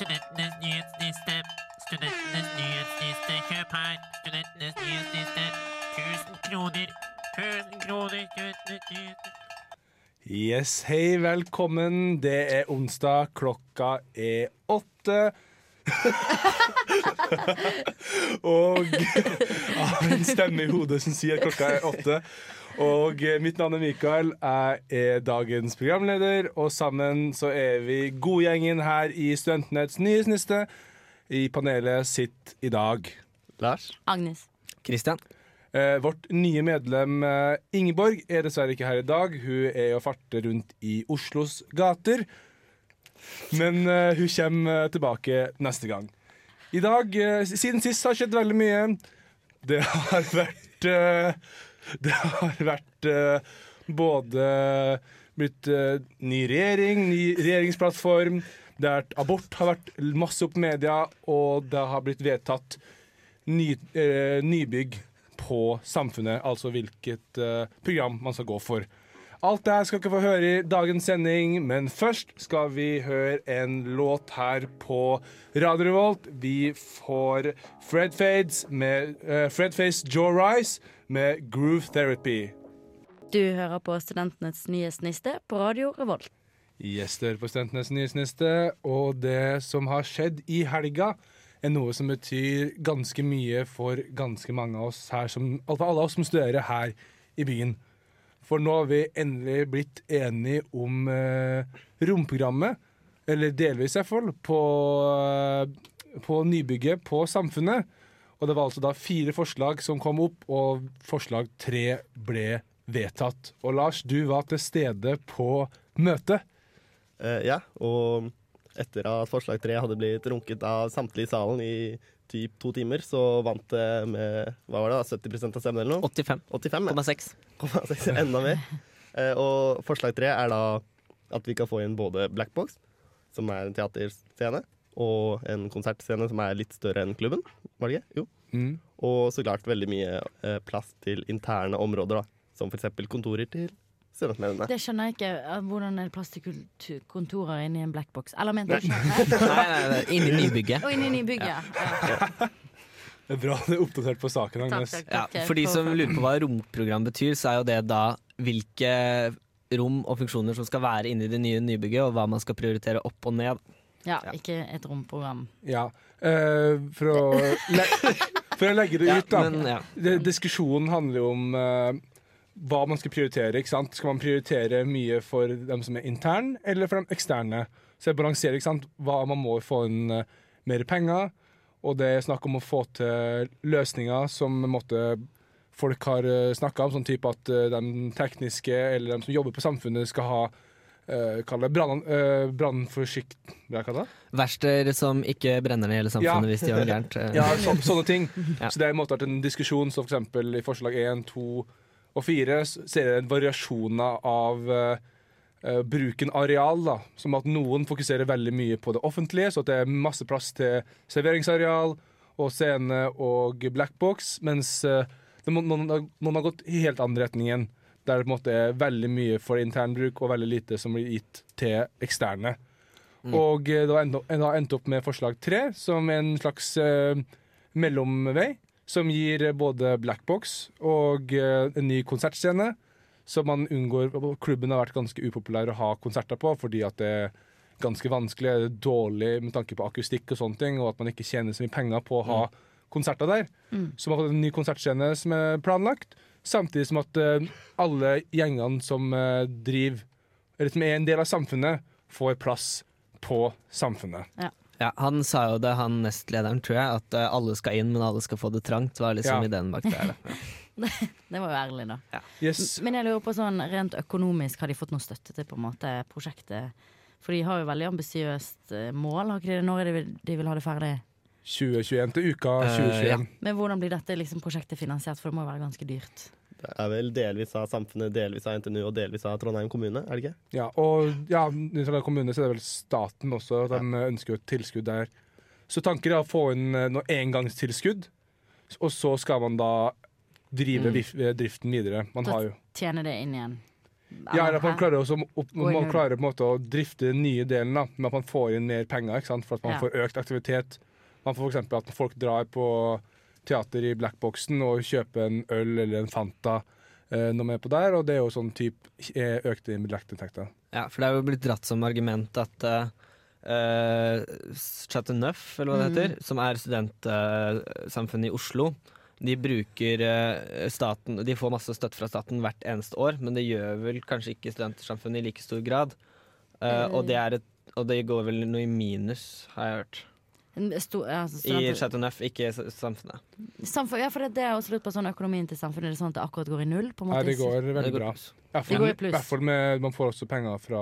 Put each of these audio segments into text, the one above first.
Studentenes nyhetsliste. Studentenes nyhetsliste. Kjøp her. Studentenes nyhetsliste. 1000 kroner. 1000 kroner. Studentenes nyhetsliste. Yes, hei, velkommen. Det er onsdag, klokka er åtte. og har en stemme i hodet som sier at klokka er åtte. Og eh, mitt navn er Mikael. Jeg er dagens programleder, og sammen så er vi godgjengen her i Studentenes nyhetsliste. I panelet sitt i dag Lars? Agnes. Christian? Eh, vårt nye medlem eh, Ingeborg er dessverre ikke her i dag. Hun er og farter rundt i Oslos gater. Men uh, hun kommer eh, tilbake neste gang. I dag, uh, siden sist har skjedd veldig mye. Det har vært uh, Det har vært både blitt ny regjering, ny regjeringsplattform. Det er, abort har vært masse opp i media, og det har blitt vedtatt ny, nybygg på Samfunnet, altså hvilket program man skal gå for. Alt det her skal dere få høre i dagens sending, men først skal vi høre en låt her på Radio Revolt. Vi får Fred Fades med uh, Fred Face Joe Rice med Groove Therapy. Du hører på Studentenes nyhetsniste på Radio Revolt. Yes, du hører på Studentenes nyhetsniste, og det som har skjedd i helga, er noe som betyr ganske mye for ganske mange av oss her, som, alle oss som studerer her i byen. For nå har vi endelig blitt enige om eh, romprogrammet, eller delvis i hvert fall, på, eh, på nybygget på Samfunnet. Og det var altså da fire forslag som kom opp, og forslag tre ble vedtatt. Og Lars, du var til stede på møtet. Eh, ja, og etter at forslag tre hadde blitt runket av samtlige i salen i typ to timer, så vant det med hva var det da, 70% av stemmen eller noe? 85,6. 85, ja. 0,6, enda mer. Eh, og forslag tre er da at vi kan få inn både Black Box, som er en teaterscene, og en konsertscene som er litt større enn klubben. Var det ikke? Jo. Mm. Og så klart veldig mye eh, plass til interne områder, da. Som eksempel kontorer til. Det skjønner jeg ikke. eh, Hvordan er det plass til kontorer inni en blackbox? Eller mente du ikke? Nei, nei, nei, inn i nybygget. Og inni nybygget. Ja. Det er bra du er oppdatert på saken, Takk, takk, takk, Ja, for de som lurer på hva romprogram betyr, så er jo det da hvilke rom og funksjoner som skal være inni det nye nybygget, og hva man skal prioritere opp og ned. Ja, ikke et romprogram. Ja. uh, for, å for å legge det ut, da. men, ja. Diskusjonen handler jo om eh, hva man skal prioritere. ikke sant? Skal man prioritere mye for dem som er interne, eller for dem eksterne? Så jeg balanserer ikke sant? hva man må få inn uh, mer penger, og det er snakk om å få til løsninger som måtte, folk har uh, snakka om, sånn type at uh, de tekniske eller de som jobber på samfunnet, skal ha uh, eh, brannforsikt... Det? Verksteder som ikke brenner ned hele samfunnet Ja. hvis de gjør noe gærent. eh. Ja, så, sånne ting. Ja. Så det er en måte vært en diskusjon, så for eksempel i forslag 1, 2 og fire ser jeg en variasjoner av uh, bruken areal. da. Som at noen fokuserer veldig mye på det offentlige, så det er masse plass til serveringsareal og scene og blackbox, mens uh, noen, noen har gått i helt andre retningen. Der det på en måte er veldig mye for internbruk og veldig lite som blir gitt til eksterne. Og uh, det har endt, opp med forslag tre, som er en slags uh, mellomvei. Som gir eh, både blackbox og eh, en ny konsertscene. Som man unngår Klubben har vært ganske upopulær å ha konserter på fordi at det er ganske vanskelig, dårlig med tanke på akustikk og sånne ting, og at man ikke tjener så mye penger på å ha konserter der. Så man har fått en ny konsertscene som er planlagt, samtidig som at eh, alle gjengene som driver Eller som er en del av samfunnet, får plass på samfunnet. Ja, han sa jo det, han nestlederen, tror jeg, at eh, alle skal inn, men alle skal få det trangt. var liksom Ja. ideen bak det. her, da. Det var jo ærlig, da. Yes. Men jeg lurer på sånn rent økonomisk, har de fått noe støtte til på en måte prosjektet? For de har jo veldig ambisiøst eh, mål, har ikke de det? Når er det vil- de vil ha det ferdig? 2021 til uka Eh, 2021. ja. Men hvordan blir dette liksom prosjektet finansiert, for det må jo være ganske dyrt? Det er vel delvis av samfunnet, delvis av NTNU og delvis av Trondheim kommune, er det ikke? Ja, og ja, i Trondheim kommune så er det vel staten også. De ønsker jo et tilskudd der. Så tanken er å få inn eh, noe engangstilskudd, og så skal man da drive Mm. eh, driften videre. Man Da har jo Tjene det inn igjen? Ja, eller at man klarer, også, opp, man klarer på en måte å drifte den nye delen, da, med at man får inn mer penger. Ikke sant? For at man Ja. får økt aktivitet. Man får f.eks. at folk drar på teater i blackboxen og kjøpe en øl eller en Fanta eh, når man er på der, og det er jo sånn type eh, økte billettinntekter. Ja, for det er jo blitt dratt som argument at uh, Chateauneuf, eller hva det Mm. heter, som er studentsamfunnet i Oslo, de bruker eh, staten De får masse støtte fra staten hvert eneste år, men det gjør vel kanskje ikke studentsamfunnet i like stor grad. Eh, og, det er et, og det går vel noe i minus, har jeg hørt. En sto- ja, altså, I Chateau Neuf, ikke samfunnet. Samfunn, ja, for det, det er også slutt på sånn økonomien til samfunnet. Er det sånn at det akkurat går i null? På en Nei, det går Det veldig går bra. I Det går i hvert fall med Man får også penger fra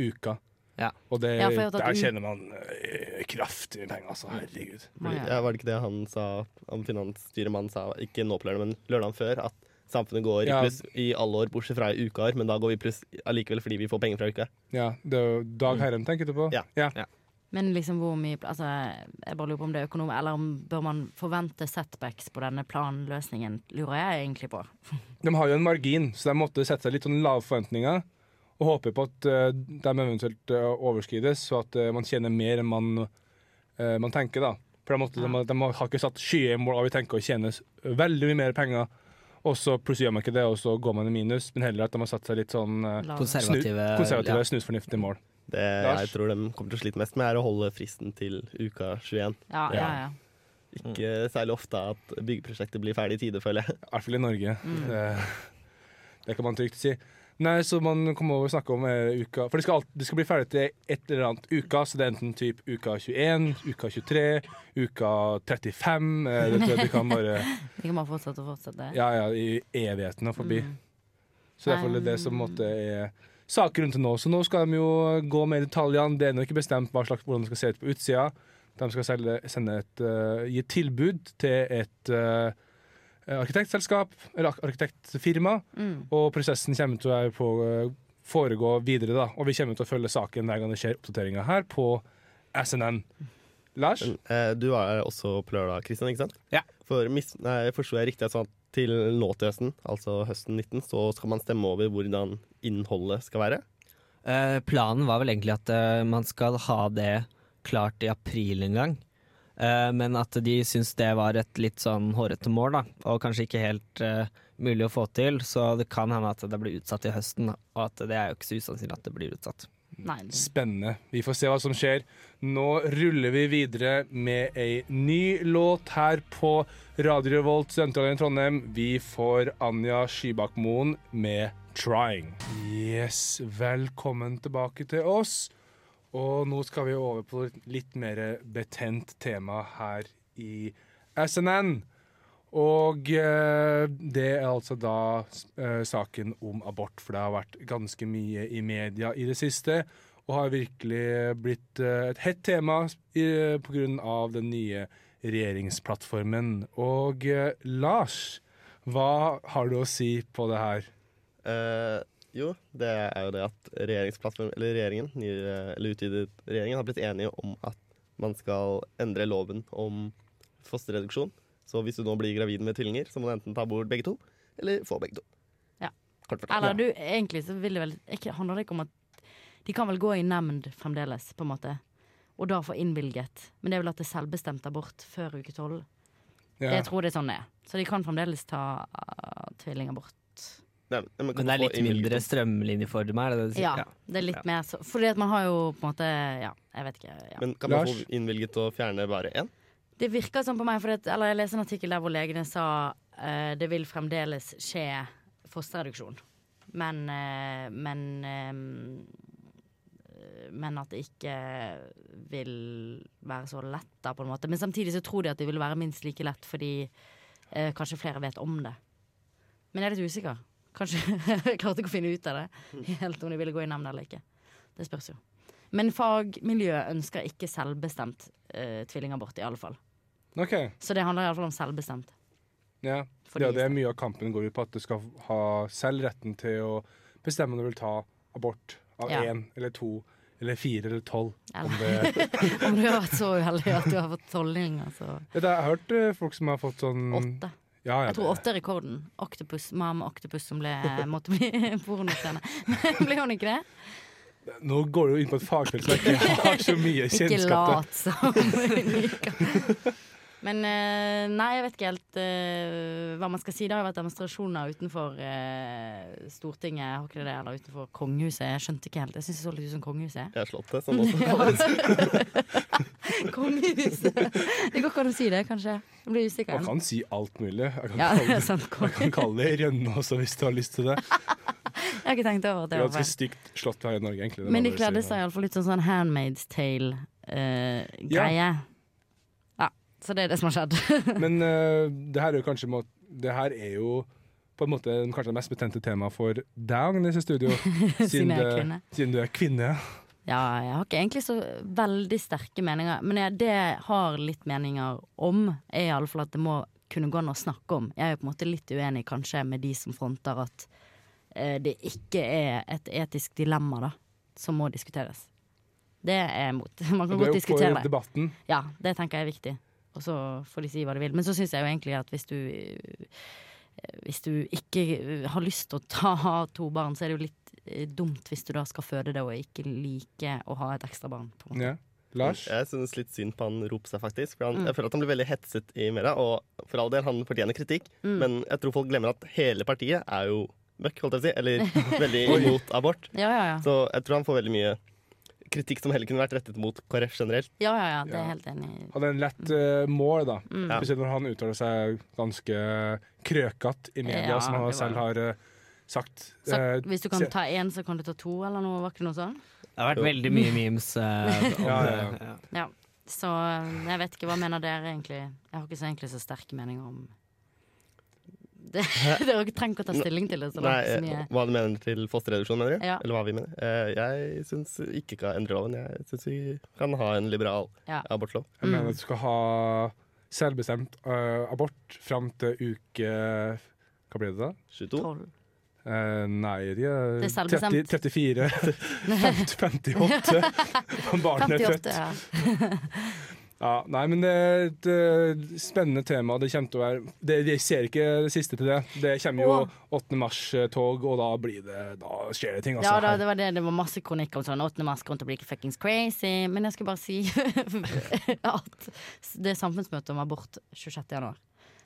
uka. Ja. Og det, Ja, der tjener man uh, kraftig penger, altså. Herregud. Ja. Ja, var det ikke det han sa, han finansstyremannen sa, ikke nå på lørdag, men lørdagen før, at samfunnet går i pluss i alle år, bortsett fra i ukeår, men da går vi i pluss allikevel fordi vi får penger fra uka. Ja, det er jo Dag Herrem tenker du på? Ja. Ja. Men liksom hvor mye Altså, jeg bare lurer på om det er økonom Eller om bør man forvente setbacks på denne planløsningen, lurer jeg egentlig på. De har jo en margin, så de måtte sette seg litt sånn lave forventninger. Og håpe på at uh, de eventuelt uh, overskrides, så at uh, man tjener mer enn man, eh, man tenker. da. For de, måtte, de, har- de har ikke satt skymål av vi tenker å tjene veldig mye mer penger, og så plutselig gjør man ikke det, og så går man i minus. Men heller at de har satt seg litt sånn eh. Konservative, konservative, ja. snusfornuftige mål. Det Lars? jeg tror de kommer til å slite mest med, er å holde fristen til uka 21. Ja, ja, ja. Ikke særlig ofte at byggeprosjektet blir ferdig i tide, føler jeg. I hvert fall i Norge. Mm. Det, det kan man trygt si. Nei, så man kommer over og snakker om eh, uka For det skal, alt, det skal bli ferdig til et eller annet uka, så det er enten typ uka 21, uka 23, uka 35 eh, det, det kan bare Vi kan bare fortsette og fortsette. Ja, ja, i evigheten og forbi. Mm. Så derfor er det det som måtte er saker rundt det nå. Så nå skal de jo gå mer i detaljene. Det er ennå ikke bestemt hva slags, hvordan det skal se ut på utsida. De skal selge, sende et, uh, gi et tilbud til et uh, arkitektselskap, eller arkitektfirma. Mm. Og prosessen kommer til å være på, uh, foregå videre, da. Og vi kommer til å følge saken hver gang det skjer oppdateringer her på SNN. Lars? Eh, du var også på lørdag, Kristian, ikke sant? Ja. For Forsto jeg riktig at til nå til høsten, altså høsten 19, så skal man stemme over hvordan innholdet skal være? Eh, planen var vel egentlig at eh, man skal ha det klart i april en gang. Eh, men at de syns det var et litt sånn hårete mål, da. Og kanskje ikke helt eh, mulig å få til. Så det kan hende at det blir utsatt til høsten. da. Og at det er jo ikke så usannsynlig at det blir utsatt. Nei, Spennende. Vi får se hva som skjer. Nå ruller vi videre med ei ny låt her på Radio Revolt Studentradioen i Trondheim. Vi får Anja Skybakmoen med 'Trying'. Yes, velkommen tilbake til oss. Og nå skal vi over på litt mer betent tema her i SNN. Og eh, det er altså da eh, saken om abort, for det har vært ganske mye i media i det siste. Og har virkelig blitt eh, et hett tema pga. grunn av den nye regjeringsplattformen. Og eh, Lars, hva har du å si på det her? Eh, jo, det er jo det at regjeringen, nye, eller utvidet regjeringen, har blitt enige om at man skal endre loven om fosterreduksjon. Så hvis du nå blir gravid med tvillinger, så må du enten ta bort begge to, eller få begge to. Ja. Kort fortalt. Eller du, egentlig så vil det vel ikke, handler det ikke om at de kan vel gå i nemnd fremdeles, på en måte. Og da få innvilget. Men det er vel at det er selvbestemt abort før uke tolv. Ja. Jeg tror det er sånn det er. Så de kan fremdeles ta uh, tvillingabort. Nei, men, Men det er litt mindre det. strømlinjeforma, er det det? Ja, det er litt mer så Fordi at man har jo på en måte Ja, jeg vet ikke. Ja. Men kan man Lars? få innvilget å fjerne bare én? Det virker sånn på meg, for eller jeg leste en artikkel der hvor legene sa uh, det vil fremdeles skje fosterreduksjon. Men, uh, men uh, Men at det ikke vil være så lett, da, på en måte. Men samtidig så tror de at det vil være minst like lett, fordi kanskje flere vet om det. Men jeg er litt usikker. Kanskje jeg klarte ikke å finne ut av det helt om de ville gå i nemnd eller ikke. Det spørs jo. Men fagmiljøet ønsker ikke selvbestemt uh, tvillingabort, i alle fall. Okay. Så det handler iallfall om selvbestemt. Ja. Ja, det er mye av kampen går ut på at du skal ha selv retten til å bestemme om du vil ta abort av Ja. én eller to eller fire eller tolv. Om det om du har vært så uheldig at du har fått tolvninger, så Ja, Jeg har hørt eh, folk som har fått sånn åtte. Ja, ja, Jeg tror det- åtte er rekorden. Octopus, Mam Octopus som ble, måtte bli pornostjerne. ble hun ikke det? Nå går du jo inn på et fagfelt som jeg ikke har så mye kjennskap til. lat som hun liker. Men eh, nei, jeg vet ikke helt uh, hva man skal si. Det har jo vært demonstrasjoner utenfor uh, Stortinget, har ikke det eller utenfor kongehuset. Jeg skjønte ikke helt. Jeg syns det så litt ut som kongehuset. Jeg har slått det, sånn også. kongehuset! Det går ikke an å si det, kanskje. Jeg blir usikker. Man kan si alt mulig. Jeg kan, Ja, det kalle, er sant. jeg kan kalle det rønne også, hvis du har lyst til det. Jeg har ikke tenkt over Det det er ganske stygt slått her i Norge, egentlig. Men de kledde seg iallfall litt sånn sånn Handmaid's Tale-greie. ja, så det er det som har skjedd. Men uh, det her er jo kanskje må, Det her er jo på en måte kanskje det mest betente temaet for deg, Agnes, i studio. Siden siden, du. Siden du er kvinne. Ja, jeg har ikke egentlig så veldig sterke meninger. Men jeg, det jeg har litt meninger om, er i alle fall at det må kunne gå an å snakke om. Jeg er jo på en måte litt uenig kanskje med de som fronter at eh, det ikke er et etisk dilemma da, som må diskuteres. Det er jeg imot. Man kan godt diskutere det. debatten. Ja, det tenker jeg er viktig. Og så får de si hva de vil. Men så syns jeg jo egentlig at hvis du eh, Hvis du ikke har lyst til å ta to barn, så er det jo litt dumt hvis du da skal føde det og ikke like å ha et ekstra barn. På en måte. Ja. Lars? Jeg synes litt synd på han Ropstad, faktisk. For han, Mm. Jeg føler at han blir veldig hetset i media, og for all del, han fortjener kritikk. Mm. Men jeg tror folk glemmer at hele partiet er jo møkk, holdt jeg på å si. Eller veldig imot abort. Ja, ja, ja. Så jeg tror han får veldig mye kritikk som heller kunne vært rettet mot KrF generelt. ja, ja, ja det er Ja. helt enig Han Hadde en lett uh, mål, da. Mm. Spesielt når han uttaler seg ganske krøkete i media, Ja, som han selv har eh, sagt. Så, eh, hvis du kan ta én, så kan du ta to, eller noe? Var ikke noe sånn? Det har vært veldig mye memes. Eh, ja, ja, ja. Så eh, jeg vet ikke. Hva mener dere egentlig? Jeg har ikke så, egentlig så sterke meninger om det, Dere trenger ikke å ta stilling til det. Nei, jeg, hva du mener til fosterreduksjon, mener du? Eller hva vi mener? Eh, jeg syns ikke kan endre loven. Jeg syns vi kan ha en liberal abortlov. Jeg mm. mener at du skal ha selvbestemt uh, abort fram til uke Hva blir det da? 22. 12. Uh, nei, de er, er 30, 34, 50, 58. Barnet er født. Ja. nei, men det er et eh, spennende tema. Det til å være det, Jeg ser ikke det siste til det. Det kommer jo 8. mars-tog, og da, det, da, skjer det ting. Altså. Ja, da, det var det. Det var masse kronikk om sånn 8. mars kommer til å bli fuckings crazy. Men jeg skal bare si at det er samfunnsmøte om abort 26. januar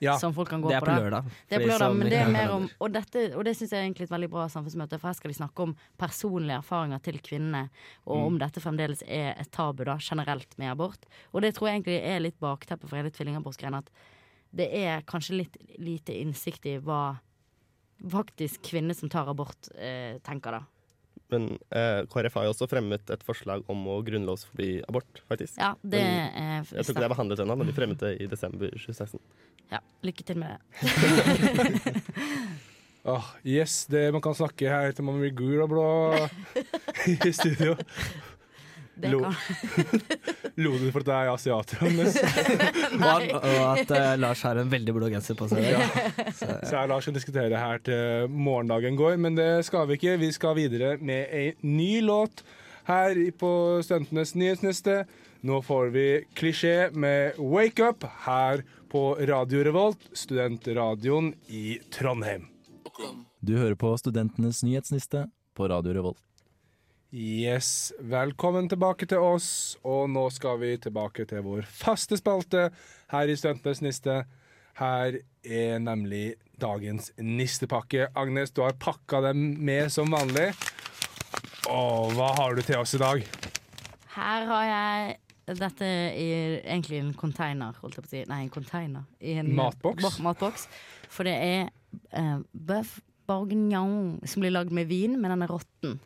ja. Som folk kan gå Det er på på da. lørdag. Det er på lørdag, men det er mer om Og, dette, og det syns jeg er egentlig et veldig bra samfunnsmøte, for her skal de snakke om personlige erfaringer til kvinnene, og Mm. om dette fremdeles er et tabu da, generelt med abort. Og det tror jeg egentlig er litt bakteppet for hele tvillingabortgreiene, at det er kanskje litt lite innsikt i hva faktisk kvinner som tar abort, eh, tenker, da. Men eh, KrF har jo også fremmet et forslag om å grunnlovsforby abort, faktisk. Ja, det Men er Jeg tror ikke det er behandlet ennå, men de fremmet det i desember 2016. Ja, lykke til med det. oh, yes, det, man kan snakke her til man blir gul og blå i studio. det Lo. kan. Lo du for at jeg er asiater? Agnes? Og, og at uh, Lars har en veldig blå genser på seg. Så, Så jeg og Lars skal diskutere her til morgendagen går, men det skal vi ikke. Vi skal videre med ei ny låt her på Studentenes nyhetsniste. Nå får vi klisjé med Wake Up her på Radio Revolt, studentradioen i Trondheim. Du hører på Studentenes nyhetsniste på Radio Revolt. Yes, velkommen tilbake til oss, og nå skal vi tilbake til vår faste spalte her i Studentenes niste. Her er nemlig dagens nistepakke. Agnes, du har pakka dem med som vanlig. Og hva har du til oss i dag? Her har jeg dette er egentlig en container, holdt jeg på å si. Nei, en container. I en Matboks? Bo- matboks. For det er uh, bøff bourguignon som blir lagd med vin, men den er råtten.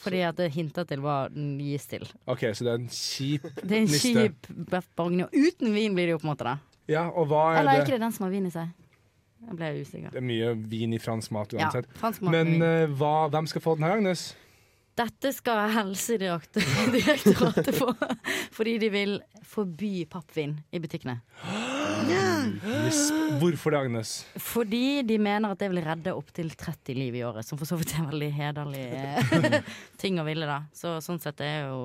Fordi at det hinter til hva den gis til. OK, så det er en kjip Det er en Niste. kjip bøff bourguignon. Uten vin blir det jo på en måte, da. Ja, og hva er Eller er det? ikke det den som har vin i seg? Jeg ble usikker. Det er mye vin i fransk mat uansett. Ja, fransk mat Men eh, hva, hvem skal få den her, Agnes? Dette skal Helsedirektoratet få, fordi de vil forby pappvin i butikkene. Hvorfor det, Agnes? Fordi de mener at det vil redde opptil 30 liv i året, som for så vidt er veldig hederlig eh, ting å ville, da. Så sånn sett er jeg jo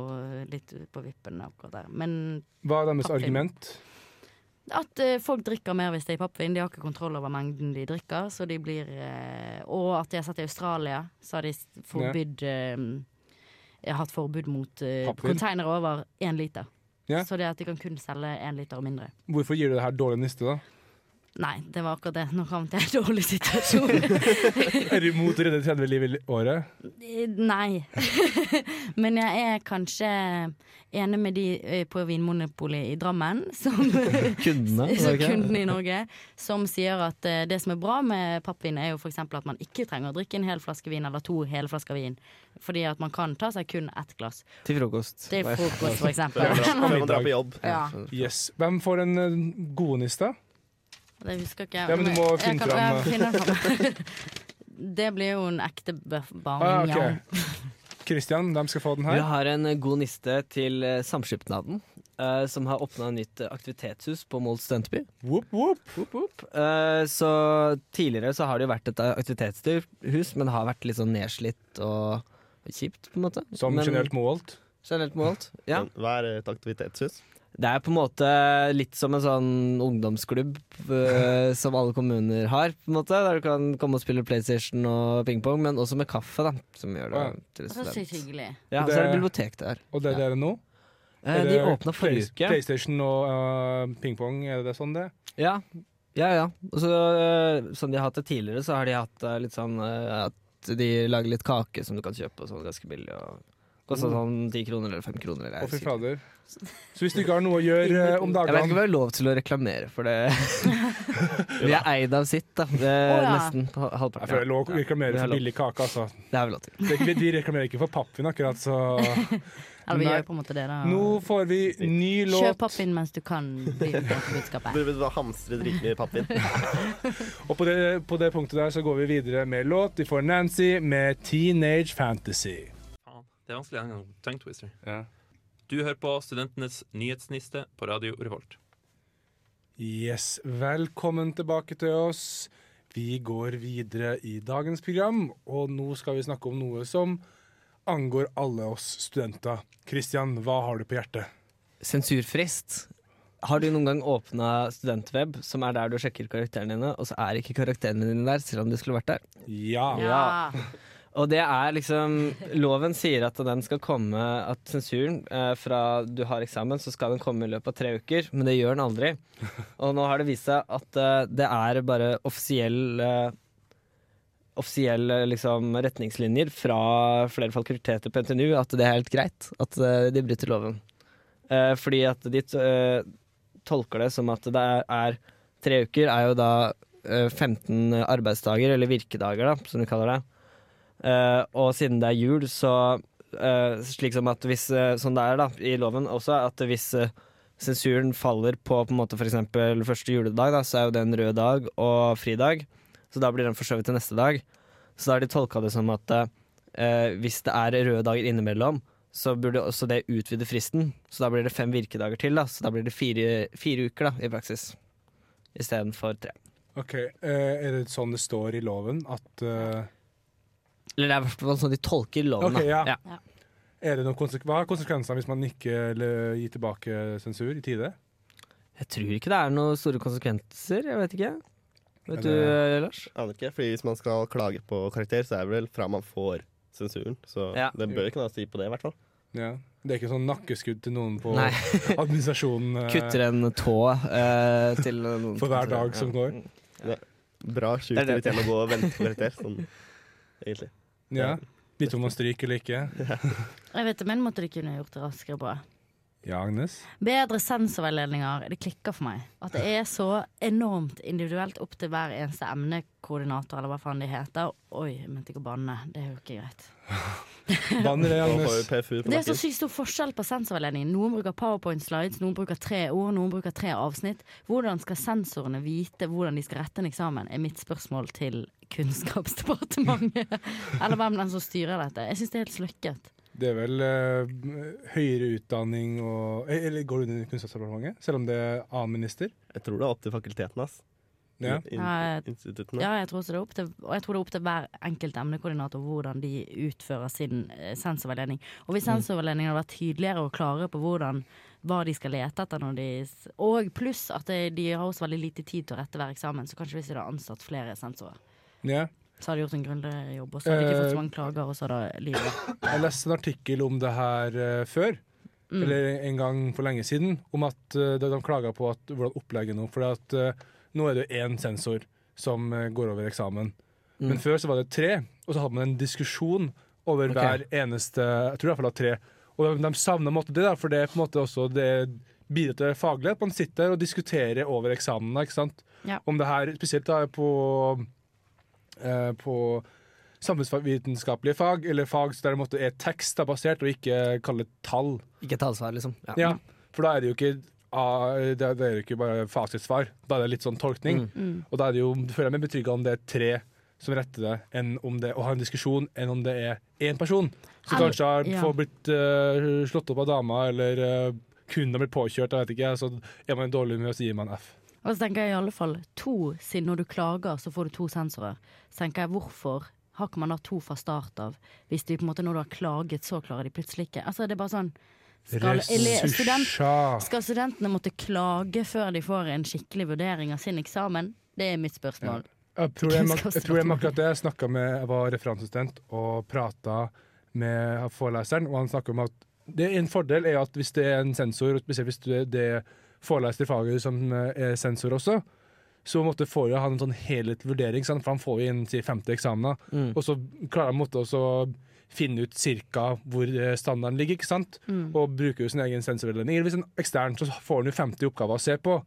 litt på vippen akkurat der. Men Hva er deres Pappvin. argument? At eh, folk drikker mer hvis det er i pappvin. De har ikke kontroll over mengden de drikker. Så de blir eh, Og at de har sett i Australia, så har de forbydd eh, Hatt forbud mot eh, Pappvin? containere over én liter. Ja. Så det at de kan kun selge én liter og mindre. Hvorfor gir du det her dårlig niste, da? Nei, det var akkurat det. Nå kom til en dårlig situasjon. Er du imot å redde 30 liv i året? Eh, Nei. Men jeg er kanskje enig med de eh, på Vinmonopolet i Drammen, som Kundene, kundene i Norge, som sier at eh, det som er bra med pappvin, er jo f.eks. at man ikke trenger å drikke en hel flaske vin eller to hele flasker vin. Fordi at man kan ta seg kun ett glass Til frokost. til frokost, f.eks. Før man drar på jobb. Ja, Yes. Hvem får en god godniste? Det husker ikke jeg. Ja, men du må Jeg finne kan- fram, fram. Det blir jo en ekte bøff Ah, barn. ok. Christian, hvem skal få den her. Vi har en god niste til eh, Samskipnaden, Uh, som har åpna nytt aktivitetshus på Mold studentby. Whoop, whoop. Eh, så tidligere så har det jo vært et aktivitetshus, men det har vært litt sånn nedslitt og kjipt, på en måte. Som men, generelt målt. generelt målt. Ja. Hva er et aktivitetshus? Det er på en måte litt som en sånn ungdomsklubb uh, som alle kommuner har, på en måte. Der du kan komme og spille PlayStation og pingpong, men også med kaffe, da. Som gjør det Ja. til Det er student. Ja, Og så er det det- bibliotek der. Og det er dere nå? Eh, de det åpna forrige Play- uke. PlayStation og uh, pingpong, er det sånn det? Ja, ja. ja. Og så, eh, som de har hatt det tidligere, så har de hatt litt sånn at de lager litt kake som du kan kjøpe, og sånn ganske billig. Og Kosta sånn ti kroner eller fem kroner. Eller, Å, fy er fader. Så hvis du ikke har noe å gjøre eh, om jeg vet ikke om dagene jeg har lov til å reklamere for det. Vi er eid av sitt, da. Det er Å, ja. Nesten ha- Jeg halvparten. føler lov å reklamere vi har for lov. billig kake, altså. Det er vi lov til. Det er ikke- Vi reklamerer ikke for pappvin, akkurat, så Eller vi Nei. gjør på en måte det, da. Nå får vi ny Kjøp låt. pappvin mens du kan, bli med på budskapet. Du vil da hamstre dritmye pappvin. Og på det, på det punktet der så går vi videre med låt. Vi får Nancy med 'Teenage Fantasy'. Det er vanskelig en gang. Tongue twister. Ja. Du hører på Studentenes nyhetsniste på Radio Revolt. Yes, velkommen tilbake til oss. Vi går videre i dagens program, og nå skal vi snakke om noe som angår alle oss studenter. Kristian, hva har du på hjertet? Sensurfrist. Har du noen gang åpna studentweb, som er der du sjekker karakterene dine, og så er ikke karakterene dine der, selv om de skulle vært der? Ja. Ja. Og det er liksom Loven sier at den skal komme At sensuren eh, fra du har eksamen, så skal den komme i løpet av tre uker, men det gjør den aldri. Og nå har det vist seg at eh, det er bare offisiell eh, Offisielle liksom, retningslinjer fra flere fakulteter på NTNU at det er helt greit at eh, de bryter loven. Eh, fordi at de eh, tolker det som at det er, er Tre uker er jo da eh, 15 arbeidsdager, eller virkedager, da, som de kaller det. Eh, og siden det er jul, så eh, slik som at hvis Sånn det er da, i loven også, at hvis sensuren faller på på en måte f.eks. første juledag, da, så er jo det en rød dag og fridag. Så da blir den forskjøvet til neste dag. Så da har de tolka det som at eh, hvis det er røde dager innimellom, så burde også det utvide fristen. Så da blir det fem virkedager til. da Så da blir det fire, fire uker da i praksis. Istedenfor tre. OK. er det sånn det står i loven at eh, Eller det er i hvert fall sånn de tolker loven. Okay, ja. ja. er det noen konsek Hva er konsekvensene hvis man ikke eller, gir tilbake sensur i tide? Jeg tror ikke det er noen store konsekvenser. Jeg vet ikke. Vet det... du, Lars? Aner ikke, fordi Hvis man skal klage på karakter, så er det vel fra man får sensuren. Så Ja. det bør ikke noe å si på det, i hvert fall. Ja. Det er ikke sånn nakkeskudd til noen på Nei. administrasjonen eh, Kutter en tå eh, til noen. For hver dag som går. Bra sjukt er irriterende å gå og vente på karakter. Sånn, egentlig. Ja. Litt om å stryke eller ikke. Jeg vet om en måte de kunne gjort det raskere på. Ja, Agnes? Bedre sensorveiledninger. Det klikker for meg. At det er så enormt individuelt opp til hver eneste emnekoordinator, eller hva faen de heter. Oi, jeg mente ikke å banne. Det er jo ikke greit. Banner det, Agnes? Det er så sykt stor forskjell på sensorveiledningen. Noen bruker powerpoint slides, noen bruker tre ord, noen bruker tre avsnitt. Hvordan skal sensorene vite hvordan de skal rette en eksamen, er mitt spørsmål til Kunnskapsdepartementet. Eller hvem den som styrer dette. Jeg syns det er helt sløkket. Det er vel eh, høyere utdanning og eh, Eller går du inn i Kunnskapsdepartementet? Selv om det er annen minister? Jeg tror det er opp til fakulteten, ass. Ja. In, in. Ja, jeg tror også det er opp til, og jeg tror det er opp til hver enkelt emnekoordinator hvordan de utfører sin eh, sensorveiledning. Og hvis sensorveiledningen hadde vært tydeligere og klarere på hvordan hva de skal lete etter når de Og pluss at det, de har også veldig lite tid til å rette hver eksamen, så kanskje hvis de hadde ansatt flere sensorer, Ja. Så hadde de gjort en grundig jobb, og så hadde de ikke fått så mange klager, og så hadde livet Jeg leste en artikkel om det her eh, før, Mm. eller en gang for lenge siden, om at eh, de klaga på at, hvordan opplegget nå For at, eh, nå er det jo én sensor som eh, går over eksamen. Mm. Men før så var det tre, og så hadde man en diskusjon over Ok. hver eneste Jeg tror i hvert fall det var tre. Og de, de savna måte det, da, for det er på en måte også det bidrar til faglighet. man sitter og diskuterer over eksamene. ikke sant? Ja. Om det her, spesielt da på, eh, på samfunnsvitenskapelige fag, eller fag der det måtte er tekstbasert og ikke kalle tall. Ikke tallsvar, liksom. Ja. Ja, For da er det jo ikke det er, jo ikke bare fasitsvar. Da er det litt sånn tolkning. Mm. Og da er det jo, føler jeg meg betrygga om det er tre som retter det, enn om det å ha en diskusjon, enn om det er én person som Al- kanskje har ja. blitt uh, slått opp av dama, eller uh, kun har blitt påkjørt, jeg vet ikke. Så er man dårlig med å si man F. Og så tenker jeg i alle fall to, siden når du klager så får du to sensorer. Så tenker jeg hvorfor har ikke man da to fra start av? Hvis de på en måte når du har klaget, så klarer de plutselig ikke. Altså det er bare sånn skal, student, skal studentene måtte klage før de får en skikkelig vurdering av sin eksamen? Det er mitt spørsmål. Tror jeg, tror jeg akkurat det jeg snakket med, jeg var referansestudent og prata med foreleseren, og han snakket om at det en fordel er at hvis det er en sensor, spesielt hvis det det er foreleser i faget som eh, er sensor også, så måtte får jo han en sånn helhetlig vurdering, sant? for han får jo inn si, 50 eksamener, Mm. og så klarer han måtte også finne ut cirka hvor eh, standarden ligger, ikke sant? og bruker jo sin egen sensorveiledning. Hvis en ekstern, så får han jo 50 oppgaver å se på,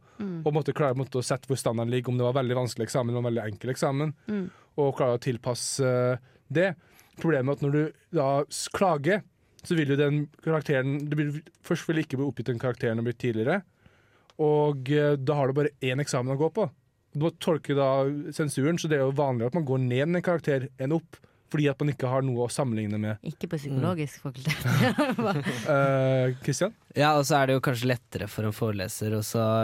og måtte klare måtte å sette hvor standarden ligger, om det var veldig vanskelig eksamen eller veldig enkel eksamen, og klare å tilpasse eh, det. Problemet er at når du da klager, så vil jo den karakteren vil, Først vil ikke bli oppgitt den karakteren har blitt tidligere, og eh, da har du bare én eksamen å gå på. Du må tolke da sensuren, så det er jo vanlig at man går ned en karakter enn opp, fordi at man ikke har noe å sammenligne med. Ikke på psykologisk fakultet. Kristian? Christian? Ja, og så er det jo kanskje lettere for en foreleser å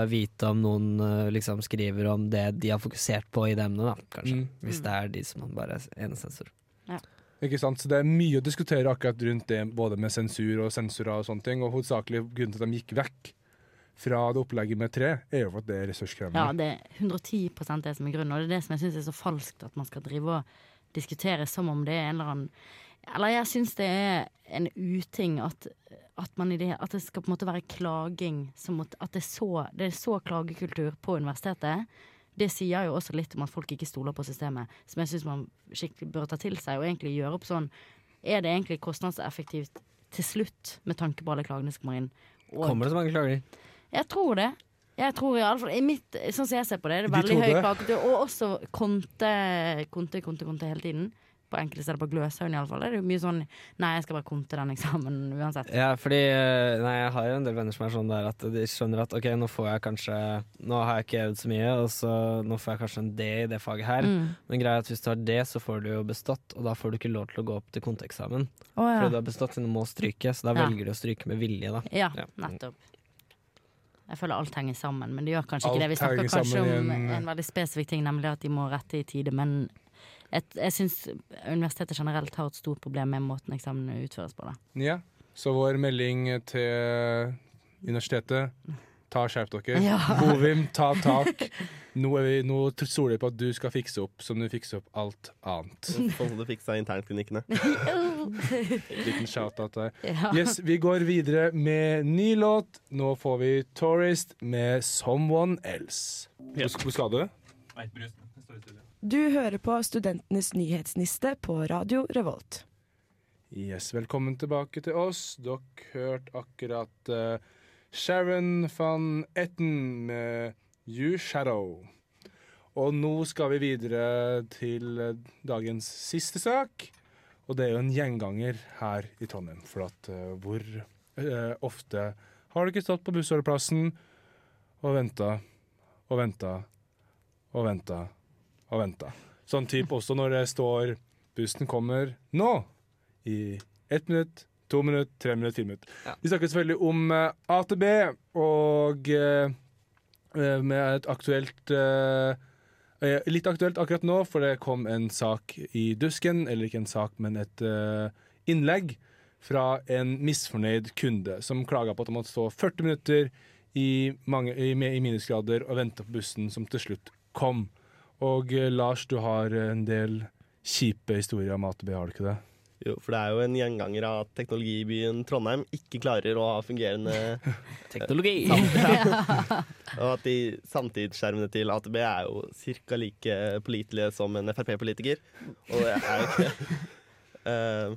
vite om noen eh, liksom skriver om det de har fokusert på i det emnet, da, kanskje. Mm. Hvis det er de som bare er enesensor. Ikke sant? Så det er mye å diskutere akkurat rundt det, både med sensur og sensorer og sånne ting. Og hovedsakelig grunnen til at de gikk vekk fra det opplegget med tre, er jo for at det er ressurskrevende. Ja, det er 110% det som er grunnen, og det er det som jeg syns er så falskt, at man skal drive og diskutere som om det er en eller annen Eller jeg syns det er en uting at, at, man i det, at det skal på en måte være klaging som at, at det, er så, det er så klagekultur på universitetet. Det sier jo også litt om at folk ikke stoler på systemet, som jeg syns man skikkelig bør ta til seg, og egentlig gjøre opp sånn Er det egentlig kostnadseffektivt til slutt, med tanke på alle klagene som kommer inn? Og- Kommer det så mange klager? Jeg tror det. Jeg tror i alle fall, i mitt, Sånn som jeg ser på det, er det er veldig høy det. Og også konte, konte, konte, konte hele tiden. På enkelte steder på Gløshaugen iallfall. Er det jo mye sånn Nei, jeg skal bare konte den eksamen uansett. Ja, fordi eh, Nei, jeg har jo en del venner som er sånn der at de skjønner at ok, nå får jeg kanskje Nå har jeg ikke øvd så mye, og så nå får jeg kanskje en D i det faget her. Mm. Men greia er at hvis du har det, så får du jo bestått, og da får du ikke lov til å gå opp til konteeksamen. Å, Fordi du har bestått, så du må stryke, så da Ja. velger du å stryke med vilje, da. ja, Ja. nettopp. Jeg føler alt henger sammen, men det gjør kanskje ikke det. Vi snakker kanskje om en- en veldig spesifikk ting, nemlig at de må rette i tide. Men jeg, jeg syns universitetet generelt har et stort problem med måten eksamene utføres på. Da. Ja, så vår melding til universitetet Ta skjerp dere. Ja. Bovim, ta tak. Nå, er vi, nå stoler vi på at du skal fikse opp som du fikser opp alt annet. Sånn som du fiksa internklinikkene. Liten shout-out der. Ja. Yes, vi går videre med ny låt. Nå får vi Tourist med 'Someone Else'. Hvor skal du? Du hører på Studentenes nyhetsniste på Radio Revolt. Yes, velkommen tilbake til oss. Dere hørte akkurat uh, Sharon van Etten med You Shadow. Og nå skal vi videre til eh, dagens siste sak. Og det er jo en gjenganger her i Trondheim. For at uh, hvor uh, ofte har dere stått på bussholdeplassen og venta og venta og venta og venta. Sånn type også når det står 'Bussen kommer nå' i ett minutt, to minutt, tre minutt, fire minutt. Ja. Vi snakker selvfølgelig om uh, AtB, og eh, eh, med et aktuelt eh, eh, Litt aktuelt akkurat nå, for det kom en sak i dusken, eller ikke en sak, men et eh, innlegg fra en misfornøyd kunde som klaga på at han måtte stå 40 minutter i, mange, i, i minusgrader og vente på bussen som til slutt kom. Og eh, Lars, du har en del kjipe historier om AtB, har du ikke det? Jo, for det er jo en gjenganger av at teknologibyen Trondheim ikke klarer å ha fungerende Teknologi! Og at de samtidsskjermene til AtB er jo ca. like pålitelige som en Frp-politiker. Og det er jo ikke uh,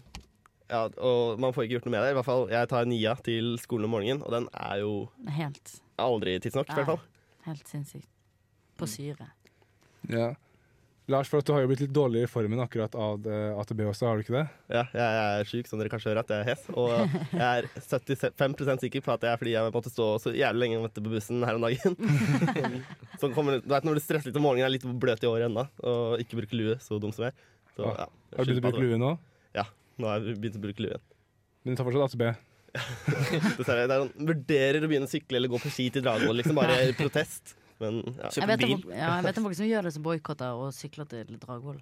Ja, og man får ikke gjort noe med det. I hvert fall, Jeg tar Nia til skolen om morgenen, og den er jo Helt, aldri tidsnok. i hvert fall. helt sinnssykt. På syre. Ja. Lars, for at du har jo blitt litt dårligere i formen akkurat av AtB også, har du ikke det? Ja, jeg er syk, som dere kanskje hører at jeg er hes. Og jeg er 75% sikker på at det er fordi jeg måtte stå så jævlig lenge og vente på bussen her om dagen. Så kommer, du vet når du stresser litt om morgenen, er litt bløt i håret ennå, og ikke bruker lue, så dum som jeg er. Så, ja, Har du begynt å bruke lue nå? Ja, Nå har jeg begynt å bruke lue igjen. Men du tar fortsatt AtB? Dessverre. Det er sånn, vurderer å begynne å sykle eller gå på ski til Dragvoll, liksom bare i protest. Men ja. Jeg vet, om, ja, jeg vet om folk som gjør det som boikotter og sykler til Dragvoll.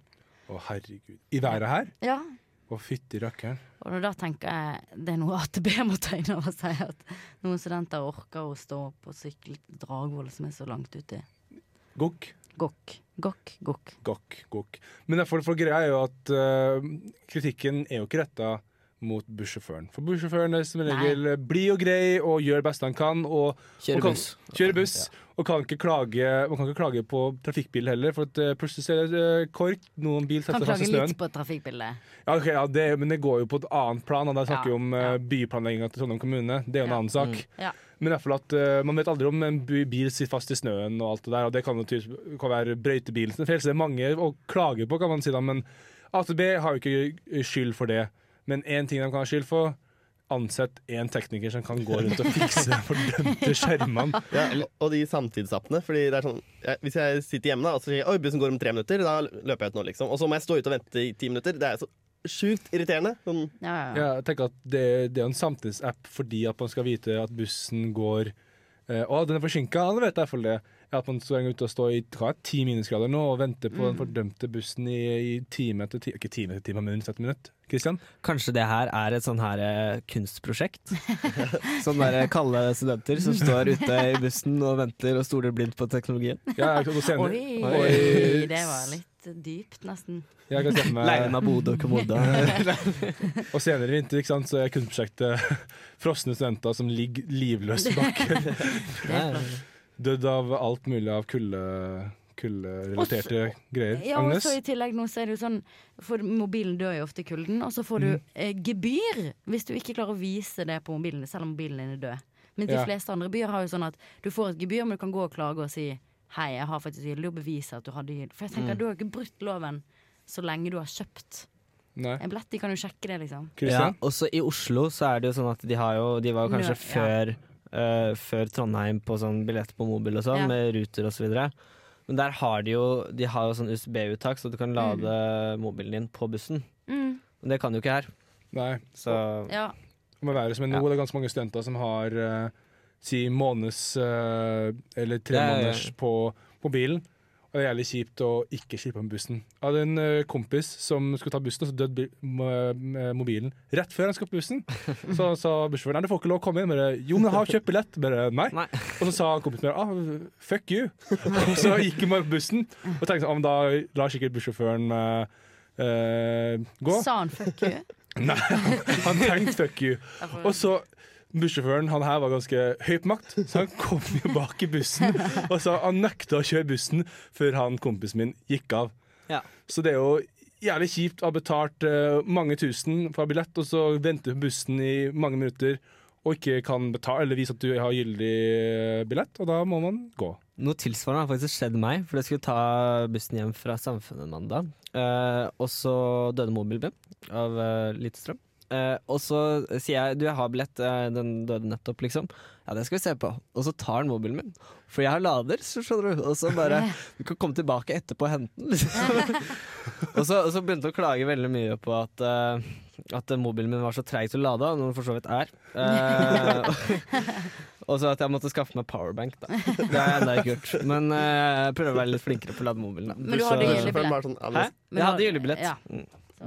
Å, herregud. I været her? Ja, Å, fytti rakkeren. og da tenker jeg det er noe AtB må ta inn over seg. At noen studenter orker å stå på sykkel til Dragvoll, som er så langt ute. Gokk. Gokk, gokk, gokk. Gokk, gokk. Men det er for, for greia er jo at uh, kritikken er jo ikke retta mot bussjåføren. For bussjåføren er som regel blid og grei og gjør det beste han kan. Og, kjører og kan, buss. Kjører buss. Og kan ikke klage, man kan ikke klage på trafikkbil heller, for at, eh, plutselig så er det eh, kork. Noen bil Kan setter fast i klage litt på trafikkbildet. Ja, okay, ja, det, men det går jo på et annet plan. Der snakker vi Ja, om ja. byplanlegginga til Trondheim kommune. Det er jo en Ja. annen sak. Ja. Men i hvert fall at uh, man vet aldri om en bil sitter fast i snøen og alt det der. Og det kan jo kan være brøytebilen det er mange å klage på, kan man si da. Men AtB har jo ikke skyld for det. Men én ting de kan ha skyld for, ansett en tekniker som kan gå rundt og fikse de fordømte skjermene. Ja, og- de samtidsappene. Fordi det er sånn jeg, Hvis jeg sitter hjemme da, og så sier Oi, bussen går om tre minutter, da løper jeg ut nå, liksom. Og så må jeg stå ute og vente i ti minutter. Det er så sjukt irriterende. Sånn, Ja, ja, ja. Ja, jeg tenker at det, det er en samtidsapp fordi at man skal vite at bussen går eh, Å, den er forsinka, alle vet jeg i hvert fall det. At man står ute og står i ti minusgrader nå og venter på den fordømte bussen i, i time etter time Ikke time etter time, men minutt etter minutt. Kristian? Kanskje det her er et sånn her eh, kunstprosjekt? Sånn der kalde studenter som står ute i bussen og venter og stoler blindt på teknologien. Ja, jeg, og senere, Oi, Oi. det var litt dypt, nesten. jeg kan se for Leien av Bodø og Komoda. Og senere i vinter ikke sant, så er kunstprosjektet frosne studenter som ligger livløse bak. Dødd av alt mulig av kulde kulderelaterte greier. Ja, og så I tillegg nå så er det jo sånn For mobilen dør jo ofte i kulden, og så får du Mm. eh, gebyr hvis du ikke klarer å vise det på mobilen, selv om mobilen din er død. Men de Ja. fleste andre byer har jo sånn at du får et gebyr, men du kan gå og klage og si Hei, jeg har faktisk gyldig, og bevise at du hadde gyldig. For jeg tenker Mm. du har ikke brutt loven så lenge du har kjøpt Nei. en billett. De kan jo sjekke det, liksom. Ja, også i Oslo så er det jo sånn at de har jo De var jo kanskje Nø- ja. før, Uh, før Trondheim på sånn billett på mobil og sånn, Ja. med ruter og så videre. Men der har de jo De har jo sånn USB-uttak, så du kan lade mobilen din på bussen. Mm. Men det kan du ikke her. Nei. Så Ja. Det må være som en nå. Ja. Det er ganske mange studenter som har uh, si måneds uh, eller tre måneders på mobilen. Og det er jævlig kjipt å ikke slippe med bussen. Jeg hadde en eh, kompis som skulle ta bussen, og så døde eh, mobilen rett før han skulle på bussen. Så sa bussjåføren nei, du får ikke lov å komme inn. Bare, jo, men jeg har kjøpt billett. Bare, nei. Nei. Og så sa kompisen min ah, fuck you. og så gikk han bare på bussen. Og tenkte sånn, ah, men da lar sikkert bussjåføren eh, eh, gå. Sa han fuck you? Nei, han tenkte fuck you. Og så Bussjåføren han her var ganske høy på makt, så han kom jo bak i bussen. Og så han nekta å kjøre bussen før han kompisen min gikk av. Ja. Så det er jo jævlig kjipt å ha betalt uh, mange tusen for billett, og så vente på bussen i mange minutter og ikke kan betale eller vise at du har gyldig eh, billett, og da må man gå. Noe tilsvarende har faktisk skjedd meg, for jeg skulle ta bussen hjem fra Samfunnet mandag. Uh, og så døde mobilen min av uh, lite strøm. Eh, og så sier jeg du, jeg har billett, uh, den døde nettopp, liksom. Ja, det skal vi se på. Og så tar han mobilen min. For jeg har lader, så skjønner du. Og så bare Du kan komme tilbake etterpå og hente den, liksom. og, så, og så begynte han å klage veldig mye på at uh, at mobilen min var så treig til å lade, noe den for så vidt er. Eh, og så at jeg måtte skaffe meg powerbank. Da. Det har jeg ennå ikke gjort. Men jeg prøver å være litt flinkere på å lade mobilen. Da. Men du hadde Så- gyldig Bussjåføren billett? bare sånn, Jeg hadde gyllebillett. Ja.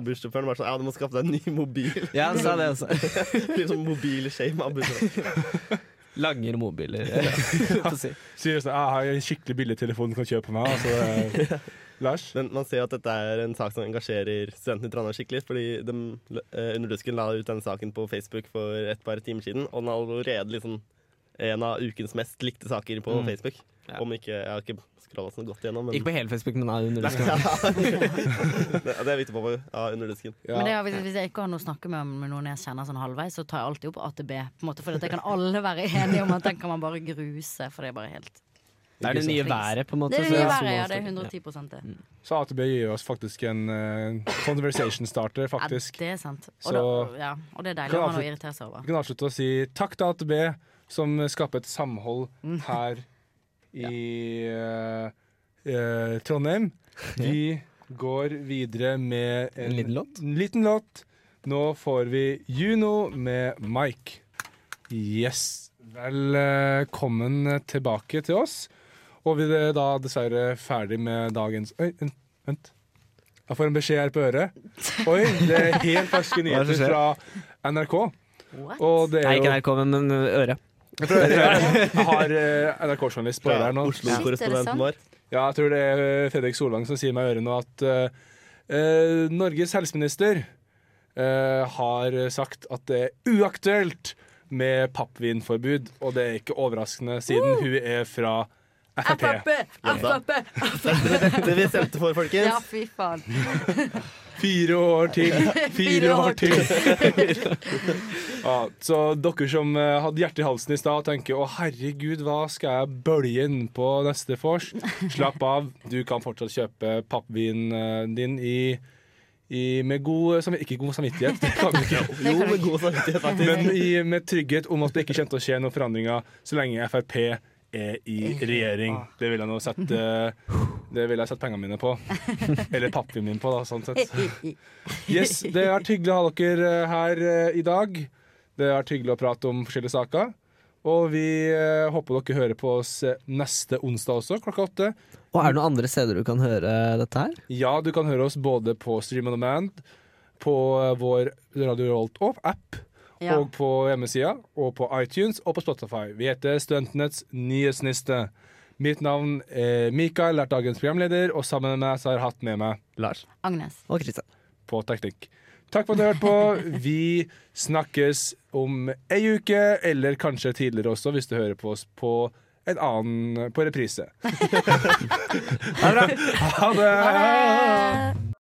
Bussjåføren var sånn Ja, du må skaffe deg en ny mobil. Ja, han sa det også. Blir sånn mobilshame av bussjåføren. Langer mobiler. Ja. si. Sier sånn, «Ah, jeg har en skikkelig billig telefon du kan kjøpe meg. Altså, eh, Lars? Men man ser jo at dette er en sak som engasjerer studentene i Trondheim skikkelig. Fordi de eh, Underdusken la ut denne saken på Facebook for et par timer siden, og den er allerede liksom en av ukens mest likte saker på Mm. Facebook. Ja. Om ikke Jeg har ikke scrolla sånn godt gjennom, men Ikke på hele Facebook, men av under Ja, det, det er viktig på meg. Ja, under Ja. Men det er, hvis, hvis jeg ikke har noe å snakke med, med noen jeg kjenner sånn halvveis, så tar jeg alltid opp AtB. På en måte, for det kan alle være enige om at den kan man bare gruse. For det er bare helt Det er det nye været, på en måte. Det er det nye været, ja. Det er 110 det. Så AtB gir oss faktisk en uh, conversation starter, faktisk. Ja, det er sant. Og, Så- da, ja, og det er deilig å ha noe å irritere seg over. Vi kan avslutte å si takk til AtB, som skaper et samhold Mm. her i eh, uh, Trondheim. Vi går videre med en, En liten låt? liten låt. Nå får vi Juno med Mike. Yes. Velkommen tilbake til oss. Og vi er da dessverre ferdig med dagens Oi, vent. Jeg får en beskjed her på øret. Oi, det er helt ferske er nyheter fra NRK. What? Og det er Nei, ikke NRK, men men øre. Jeg Jeg har eh, NRK-journalist på øret her nå. Oslo-korrespondenten vår. Ja, jeg tror det er eh, Fredrik Solvang som sier meg i øret nå at eh, eh, Norges helseminister uh, har sagt at det er uaktuelt med pappvinforbud. Og det er ikke overraskende, siden hun er fra Frp. Frp! Frp! Det dette vi stemte for, folkens. Ja, fy faen. Fire år til! Fire år til! ja, så dere som eh, hadde hjertet i halsen i stad, tenker å herregud, hva skal jeg bølge inn på neste vors? Slapp av, du kan fortsatt kjøpe pappvinen din i, i med god samvittighet Ikke god samvittighet, det kan du ikke. Jo, med god samvittighet, faktisk. Men i, med trygghet om at det ikke kommer til å skje noen forandringer så lenge Frp er i regjering. Det vil jeg nå sette Det ville jeg sett pengene mine på. Eller pappaen min på, da, sånn sett. Yes, Det har vært hyggelig å ha dere eh, her eh, i dag. Det har vært hyggelig å prate om forskjellige saker. Og vi eh, håper dere hører på oss neste onsdag også, klokka åtte. Og er det noen andre steder du kan høre dette her? Ja, du kan høre oss både på Stream on Demand, på vår Radio Revolt-app, Ja. og på hjemmesida, og på iTunes og på Spotify. Vi heter Studentenes nyhetsniste. Mitt navn er Mikael, er dagens programleder, og sammen med meg så har jeg hatt med meg Lars. Agnes. Og Kristian. på teknikk. Takk for at du hørte på. Vi snakkes om ei uke, eller kanskje tidligere også, hvis du hører på oss på en annen på reprise. ha det! bra. Ha det!